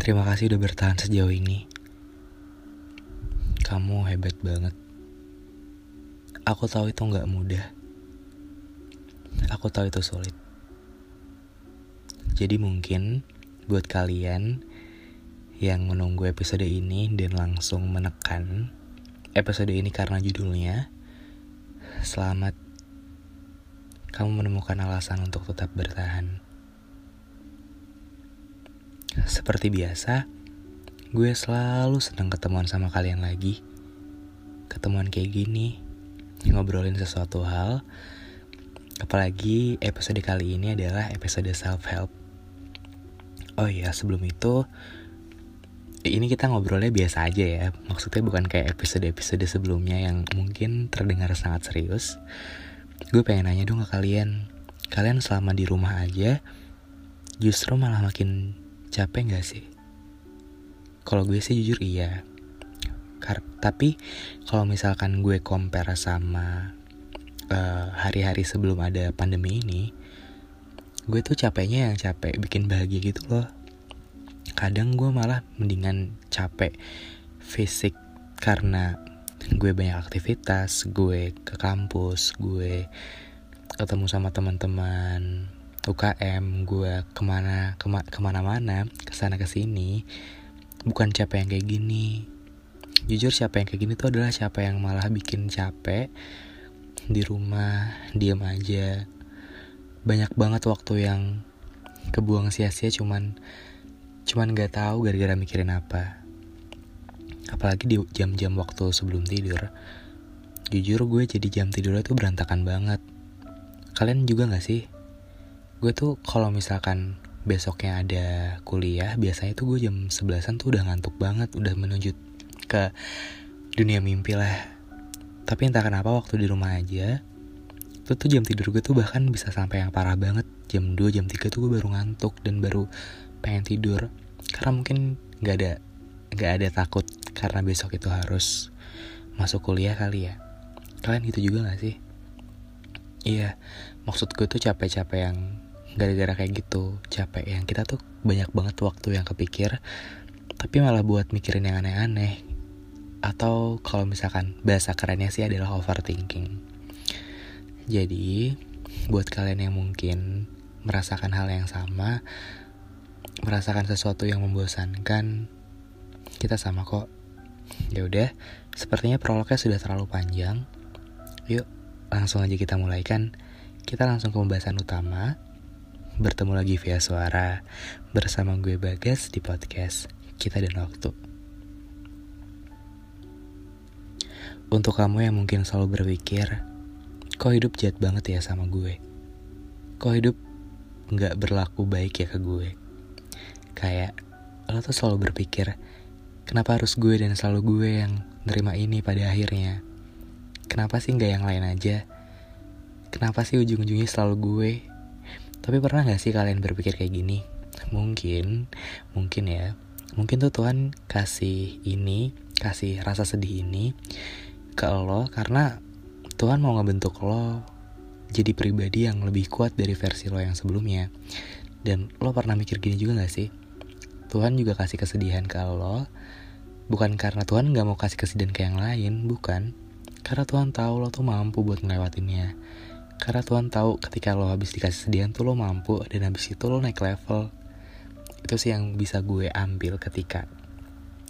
Terima kasih udah bertahan sejauh ini. Kamu hebat banget. Aku tahu itu nggak mudah. Aku tahu itu sulit. Jadi mungkin buat kalian yang menunggu episode ini dan langsung menekan episode ini karena judulnya, selamat kamu menemukan alasan untuk tetap bertahan. Seperti biasa, gue selalu senang ketemuan sama kalian lagi. Ketemuan kayak gini, ngobrolin sesuatu hal, apalagi episode kali ini adalah episode self-help. Oh iya, sebelum itu, ini kita ngobrolnya biasa aja ya. Maksudnya bukan kayak episode-episode sebelumnya yang mungkin terdengar sangat serius. Gue pengen nanya dong ke kalian, kalian selama di rumah aja, justru malah makin capek gak sih? Kalau gue sih jujur iya. Kar tapi kalau misalkan gue compare sama eh, hari-hari uh, sebelum ada pandemi ini, gue tuh capeknya yang capek bikin bahagia gitu loh. Kadang gue malah mendingan capek fisik karena gue banyak aktivitas, gue ke kampus, gue ketemu sama teman-teman UKM, gue ke mana kema ke mana-mana, ke sana ke sini, bukan capek yang kayak gini. Jujur siapa yang kayak gini tuh adalah siapa yang malah bikin capek di rumah, diam aja. Banyak banget waktu yang kebuang sia-sia cuman cuman gak tahu gara-gara mikirin apa. Apalagi di jam-jam waktu sebelum tidur. Jujur gue jadi jam tidurnya tuh berantakan banget. Kalian juga gak sih gue tuh kalau misalkan besoknya ada kuliah biasanya tuh gue jam 11an tuh udah ngantuk banget udah menuju ke dunia mimpi lah. Tapi entah kenapa waktu di rumah aja itu tuh jam tidur gue tuh bahkan bisa sampai yang parah banget. Jam 2 jam 3 tuh gue baru ngantuk dan baru pengen tidur. Karena mungkin gak ada gak ada takut karena besok itu harus masuk kuliah kali ya. Kalian gitu juga gak sih? Iya maksud gue tuh capek-capek yang gara-gara kayak gitu capek yang kita tuh banyak banget waktu yang kepikir tapi malah buat mikirin yang aneh-aneh atau kalau misalkan bahasa kerennya sih adalah overthinking jadi buat kalian yang mungkin merasakan hal yang sama merasakan sesuatu yang membosankan kita sama kok Ya udah, sepertinya prolognya sudah terlalu panjang. Yuk, langsung aja kita mulai kan. Kita langsung ke pembahasan utama. Bertemu lagi via suara bersama gue Bagas di podcast Kita dan Waktu. Untuk kamu yang mungkin selalu berpikir, kok hidup jahat banget ya sama gue? Kok hidup nggak berlaku baik ya ke gue? Kayak lo tuh selalu berpikir, Kenapa harus gue dan selalu gue yang nerima ini pada akhirnya? Kenapa sih nggak yang lain aja? Kenapa sih ujung-ujungnya selalu gue? Tapi pernah gak sih kalian berpikir kayak gini? Mungkin, mungkin ya. Mungkin tuh Tuhan kasih ini, kasih rasa sedih ini ke lo karena Tuhan mau ngebentuk lo jadi pribadi yang lebih kuat dari versi lo yang sebelumnya. Dan lo pernah mikir gini juga gak sih? Tuhan juga kasih kesedihan ke lo Bukan karena Tuhan gak mau kasih kesedihan ke yang lain, bukan. Karena Tuhan tahu lo tuh mampu buat ngelewatinnya. Karena Tuhan tahu ketika lo habis dikasih kesedihan tuh lo mampu dan habis itu lo naik level. Itu sih yang bisa gue ambil ketika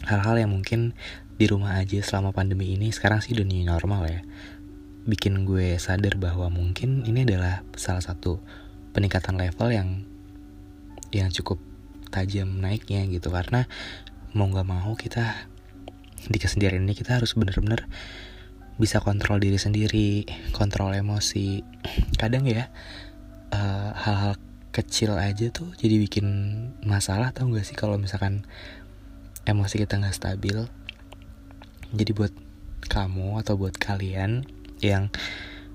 hal-hal yang mungkin di rumah aja selama pandemi ini sekarang sih new normal ya. Bikin gue sadar bahwa mungkin ini adalah salah satu peningkatan level yang yang cukup tajam naiknya gitu karena mau nggak mau kita di kesendirian ini kita harus bener-bener bisa kontrol diri sendiri, kontrol emosi. Kadang ya eh, hal-hal kecil aja tuh jadi bikin masalah tau gak sih kalau misalkan emosi kita nggak stabil. Jadi buat kamu atau buat kalian yang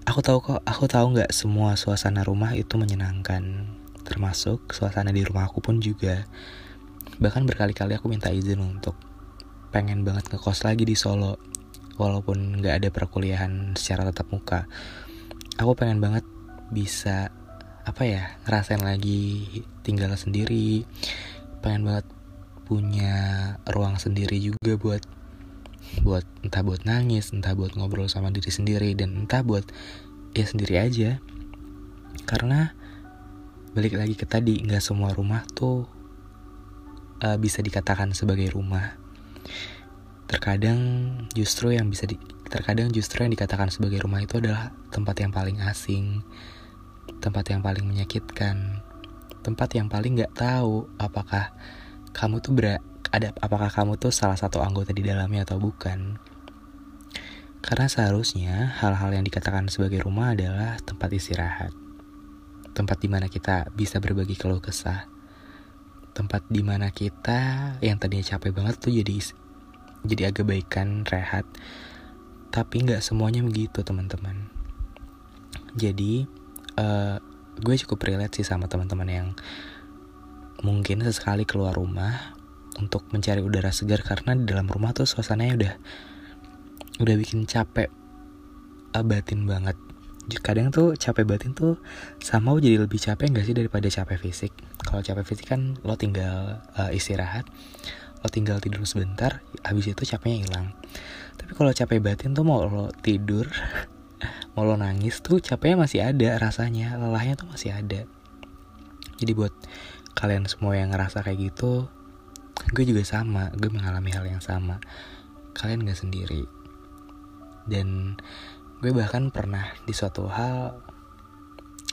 aku tahu kok aku tahu nggak semua suasana rumah itu menyenangkan termasuk suasana di rumah aku pun juga bahkan berkali-kali aku minta izin untuk pengen banget ngekos lagi di Solo walaupun nggak ada perkuliahan secara tatap muka aku pengen banget bisa apa ya ngerasain lagi tinggal sendiri pengen banget punya ruang sendiri juga buat buat entah buat nangis entah buat ngobrol sama diri sendiri dan entah buat ya sendiri aja. Karena balik lagi ke tadi nggak semua rumah tuh uh, bisa dikatakan sebagai rumah terkadang justru yang bisa di, terkadang justru yang dikatakan sebagai rumah itu adalah tempat yang paling asing tempat yang paling menyakitkan tempat yang paling nggak tahu apakah kamu tuh ber ada apakah kamu tuh salah satu anggota di dalamnya atau bukan. Karena seharusnya hal-hal yang dikatakan sebagai rumah adalah tempat istirahat. Tempat di mana kita bisa berbagi keluh kesah. Tempat di mana kita yang tadinya capek banget tuh jadi jadi agak baikan rehat. Tapi nggak semuanya begitu teman-teman. Jadi uh, gue cukup relate sih sama teman-teman yang mungkin sesekali keluar rumah untuk mencari udara segar karena di dalam rumah tuh suasananya udah udah bikin capek batin banget kadang tuh capek batin tuh sama jadi lebih capek gak sih daripada capek fisik kalau capek fisik kan lo tinggal uh, istirahat lo tinggal tidur sebentar habis itu capeknya hilang. Tapi kalau capek batin tuh mau lo tidur mau lo nangis tuh capeknya masih ada rasanya lelahnya tuh masih ada. Jadi buat kalian semua yang ngerasa kayak gitu gue juga sama gue mengalami hal yang sama. Kalian gak sendiri. Dan gue bahkan pernah di suatu hal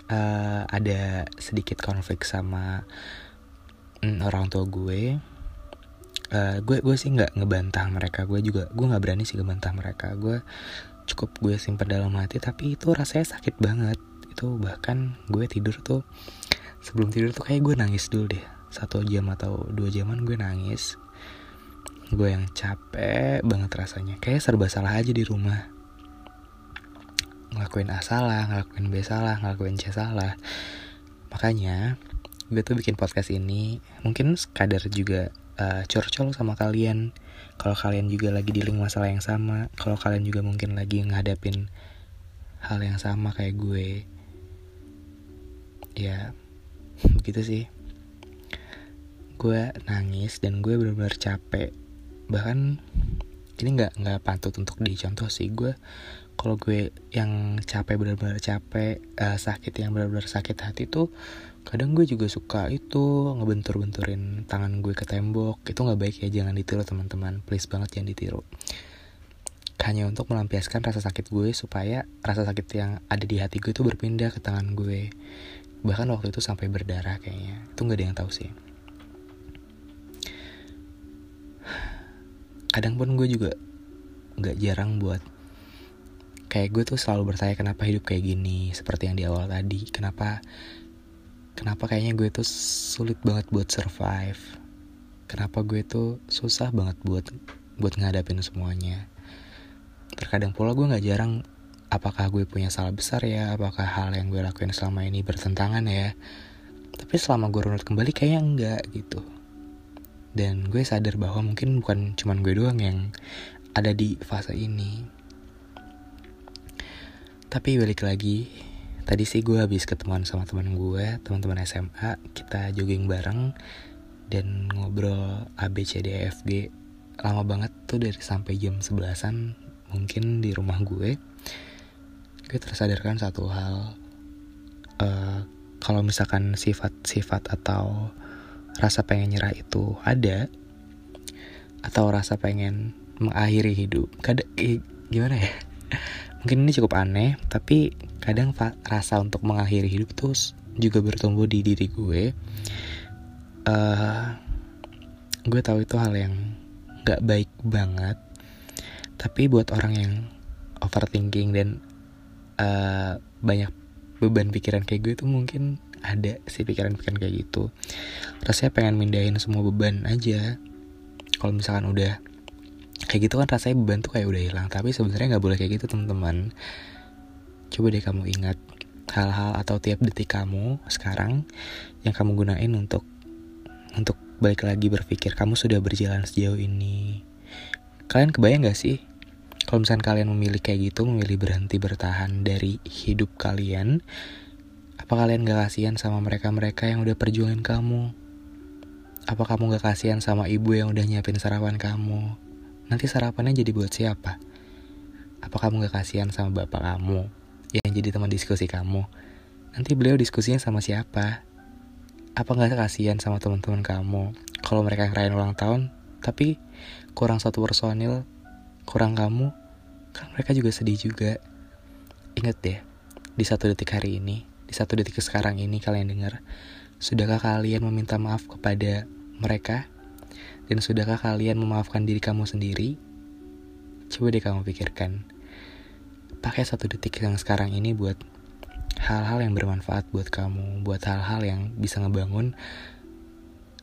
uh, ada sedikit konflik sama mm, orang tua gue uh, gue gue sih nggak ngebantah mereka. Gue juga gue nggak berani sih ngebantah mereka. Gue cukup gue simpan dalam hati tapi itu rasanya sakit banget. Itu bahkan gue tidur tuh sebelum tidur tuh kayak gue nangis dulu deh. Satu jam atau dua jaman gue nangis. Gue yang capek banget rasanya. Kayak serba salah aja di rumah. Ngelakuin A salah, ngelakuin B salah, ngelakuin C salah. Makanya gue tuh bikin podcast ini. Mungkin sekadar juga uh, curcol sama kalian. Kalau kalian juga lagi dealing masalah yang sama kalau kalian juga mungkin lagi ngadapin hal yang sama kayak gue. Ya begitu sih. Gue nangis dan gue benar-benar capek. Bahkan ini nggak nggak pantut untuk dicontoh sih. Gue kalau gue yang capek benar-benar capek uh, sakit yang benar-benar sakit hati tuh kadang gue juga suka itu ngebentur-benturin tangan gue ke tembok. Itu nggak baik ya jangan ditiru teman-teman. Please banget jangan ditiru. Hanya untuk melampiaskan rasa sakit gue supaya rasa sakit yang ada di hati gue itu berpindah ke tangan gue. Bahkan waktu itu sampai berdarah kayaknya. Itu nggak ada yang tahu sih kadang pun gue juga nggak jarang buat kayak gue tuh selalu bertanya kenapa hidup kayak gini? Seperti yang di awal tadi kenapa kenapa kayaknya gue tuh sulit banget buat survive? Kenapa gue tuh susah banget buat buat ngadapin semuanya? Terkadang pula gue nggak jarang apakah gue punya salah besar ya? Apakah hal yang gue lakuin selama ini bertentangan ya? Tapi selama gue runut kembali kayaknya enggak gitu dan gue sadar bahwa mungkin bukan cuman gue doang yang ada di fase ini. Tapi balik lagi tadi sih gue habis ketemuan sama teman gue teman-teman SMA kita jogging bareng dan ngobrol A B C D e lama banget tuh dari sampai jam sebelasan mungkin di rumah gue. Gue tersadarkan satu hal uh, kalau misalkan sifat-sifat atau rasa pengen nyerah itu ada atau rasa pengen mengakhiri hidup? Kadang gimana ya? Mungkin ini cukup aneh tapi kadang rasa untuk mengakhiri hidup tuh juga bertumbuh di diri gue. Uh, gue tahu itu hal yang gak baik banget. Tapi buat orang yang overthinking dan uh, banyak beban pikiran kayak gue tuh mungkin ada sih pikiran-pikiran kayak gitu. Rasanya pengen mindahin semua beban aja. Kalau misalkan udah kayak gitu kan rasanya beban tuh kayak udah hilang. Tapi sebenarnya nggak boleh kayak gitu teman-teman. Coba deh kamu ingat hal-hal atau tiap detik kamu sekarang yang kamu gunain untuk untuk balik lagi berpikir kamu sudah berjalan sejauh ini. Kalian kebayang gak sih? Kalau misalkan kalian memilih kayak gitu memilih berhenti bertahan dari hidup kalian apa kalian gak kasihan sama mereka-mereka yang udah perjuangin kamu? Apa kamu gak kasihan sama ibu yang udah nyiapin sarapan kamu? Nanti sarapannya jadi buat siapa? Apa kamu gak kasihan sama bapak kamu yang jadi teman diskusi kamu? Nanti beliau diskusinya sama siapa? Apa gak kasihan sama teman-teman kamu kalau mereka ngerayain ulang tahun tapi kurang satu personil, kurang kamu, kan mereka juga sedih juga. Ingat deh, di satu detik hari ini, di satu detik sekarang ini kalian dengar, sudahkah kalian meminta maaf kepada mereka? Dan sudahkah kalian memaafkan diri kamu sendiri? Coba deh kamu pikirkan. Pakai satu detik yang sekarang ini buat hal-hal yang bermanfaat buat kamu, buat hal-hal yang bisa ngebangun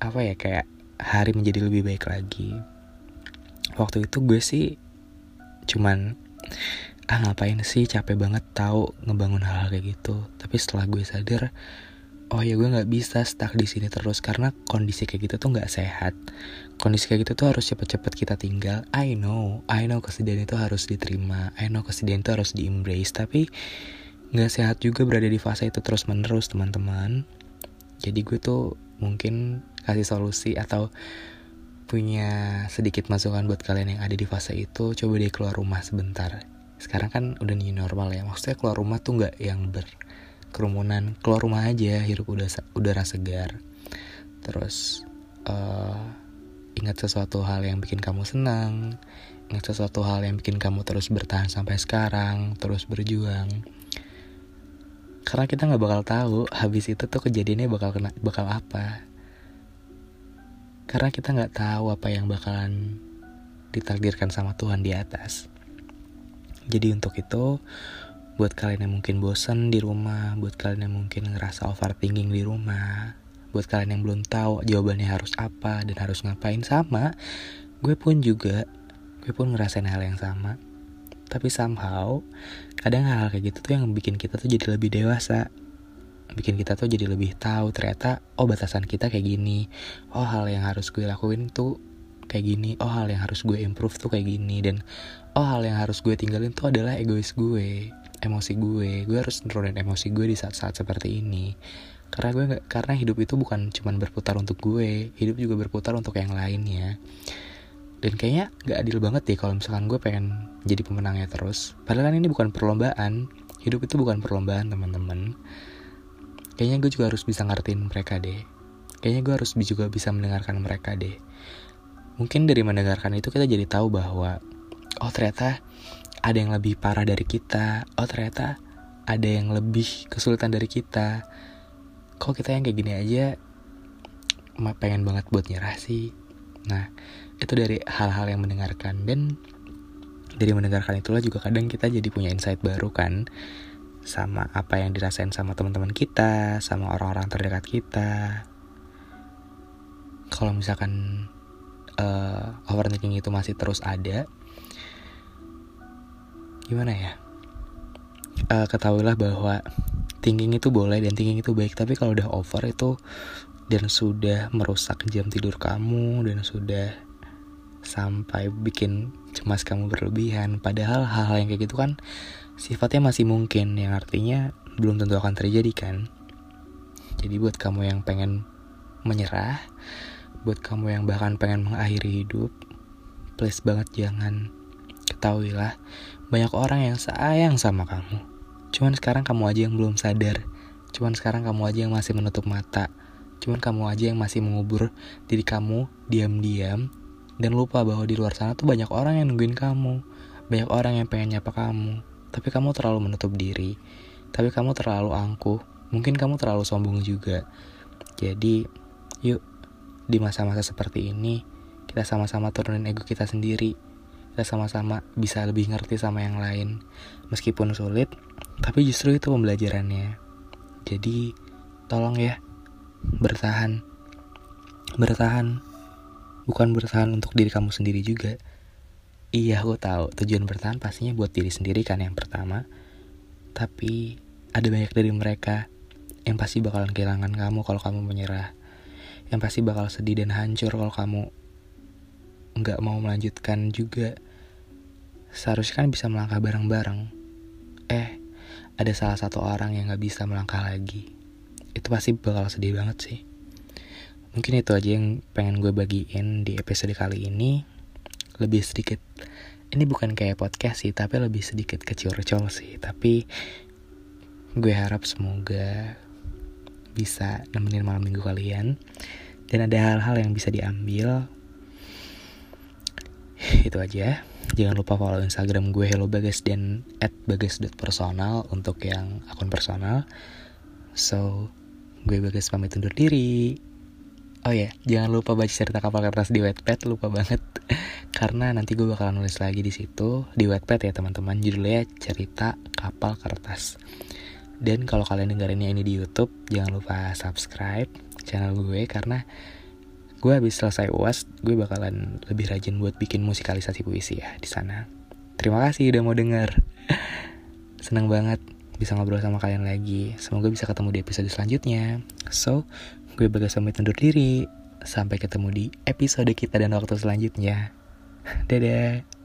apa ya kayak hari menjadi lebih baik lagi. Waktu itu gue sih cuman ah ngapain sih? Capek banget tahu ngebangun hal-hal kayak gitu. Tapi setelah gue sadar oh ya gue nggak bisa stuck di sini terus karena kondisi kayak gitu tuh nggak sehat. Kondisi kayak gitu tuh harus cepet-cepet kita tinggal. I know I know kesedihan itu harus diterima. I know kesedihan itu harus di embrace tapi nggak sehat juga berada di fase itu terus menerus teman-teman. Jadi gue tuh mungkin kasih solusi atau punya sedikit masukan buat kalian yang ada di fase itu coba deh keluar rumah sebentar sekarang kan udah new normal ya. Maksudnya keluar rumah tuh nggak yang ber kerumunan keluar rumah aja hirup udara udara segar. Terus uh, ingat sesuatu hal yang bikin kamu senang. Ingat sesuatu hal yang bikin kamu terus bertahan sampai sekarang terus berjuang. Karena kita nggak bakal tahu habis itu tuh kejadiannya bakal kena bakal apa. Karena kita nggak tahu apa yang bakalan ditakdirkan sama Tuhan di atas jadi untuk itu Buat kalian yang mungkin bosan di rumah, buat kalian yang mungkin ngerasa overthinking di rumah, buat kalian yang belum tahu jawabannya harus apa dan harus ngapain sama, gue pun juga, gue pun ngerasain hal yang sama. Tapi somehow, kadang hal, -hal kayak gitu tuh yang bikin kita tuh jadi lebih dewasa. Bikin kita tuh jadi lebih tahu ternyata, oh batasan kita kayak gini. Oh hal yang harus gue lakuin tuh kayak gini. Oh hal yang harus gue improve tuh kayak gini. Dan oh hal yang harus gue tinggalin tuh adalah egois gue emosi gue. Gue harus nurunin emosi gue di saat-saat seperti ini. Karena gue gak, karena hidup itu bukan cuman berputar untuk gue hidup juga berputar untuk yang lainnya. Dan kayaknya gak adil banget deh kalau misalkan gue pengen jadi pemenangnya terus. Padahal kan ini bukan perlombaan. Hidup itu bukan perlombaan teman-teman. Kayaknya gue juga harus bisa ngertiin mereka deh. Kayaknya gue harus juga bisa mendengarkan mereka deh. Mungkin dari mendengarkan itu kita jadi tahu bahwa oh ternyata ada yang lebih parah dari kita. Oh ternyata ada yang lebih kesulitan dari kita. Kok kita yang kayak gini aja pengen banget buat nyerah sih? Nah itu dari hal-hal yang mendengarkan. Dan dari mendengarkan itulah juga kadang kita jadi punya insight baru kan sama apa yang dirasain sama teman-teman kita sama orang-orang terdekat kita. Kalau misalkan uh, overthinking itu masih terus ada gimana ya? Uh, ketahuilah bahwa thinking itu boleh dan thinking itu baik. Tapi kalau udah over itu dan sudah merusak jam tidur kamu dan sudah sampai bikin cemas kamu berlebihan. Padahal hal-hal yang kayak gitu kan sifatnya masih mungkin. Yang artinya belum tentu akan terjadi kan? Jadi buat kamu yang pengen menyerah buat kamu yang bahkan pengen mengakhiri hidup please banget jangan. Ketahuilah banyak orang yang sayang sama kamu. Cuman sekarang kamu aja yang belum sadar. Cuman sekarang kamu aja yang masih menutup mata. Cuman kamu aja yang masih mengubur diri kamu diam-diam dan lupa bahwa di luar sana tuh banyak orang yang nungguin kamu. Banyak orang yang pengen nyapa kamu. Tapi kamu terlalu menutup diri. Tapi kamu terlalu angkuh. Mungkin kamu terlalu sombong juga. Jadi, yuk di masa-masa seperti ini kita sama-sama turunin ego kita sendiri kita sama-sama bisa lebih ngerti sama yang lain. Meskipun sulit tapi justru itu pembelajarannya. Jadi tolong ya bertahan. Bertahan. Bukan bertahan untuk diri kamu sendiri juga. Iya aku tahu. Tujuan bertahan pastinya buat diri sendiri kan yang pertama. Tapi ada banyak dari mereka yang pasti bakalan kehilangan kamu kalau kamu menyerah. Yang pasti bakal sedih dan hancur kalau kamu nggak mau melanjutkan juga seharusnya kan bisa melangkah bareng-bareng. Eh, ada salah satu orang yang gak bisa melangkah lagi. Itu pasti bakal sedih banget sih. mungkin itu aja yang pengen gue bagiin di episode kali ini lebih sedikit ini bukan kayak podcast sih tapi lebih sedikit kecil-kecil sih tapi gue harap semoga bisa nemenin malam minggu kalian dan ada hal-hal yang bisa diambil itu aja jangan lupa follow instagram gue hello bagas dan at bagas.personal untuk yang akun personal so gue bagas pamit undur diri Oh ya, jangan lupa baca cerita kapal kertas di Wattpad, lupa banget. Karena nanti gue bakalan nulis lagi di situ di Wattpad ya teman-teman. Judulnya cerita kapal kertas. Dan kalau kalian dengerinnya ini di YouTube, jangan lupa subscribe channel gue karena gue habis selesai uas, gue bakalan lebih rajin buat bikin musikalisasi puisi ya di sana. Terima kasih udah mau denger. Senang banget bisa ngobrol sama kalian lagi. Semoga bisa ketemu di episode selanjutnya. So, Gue Bagas pamit undur diri. Sampai ketemu di episode kita dan waktu selanjutnya. Dadah.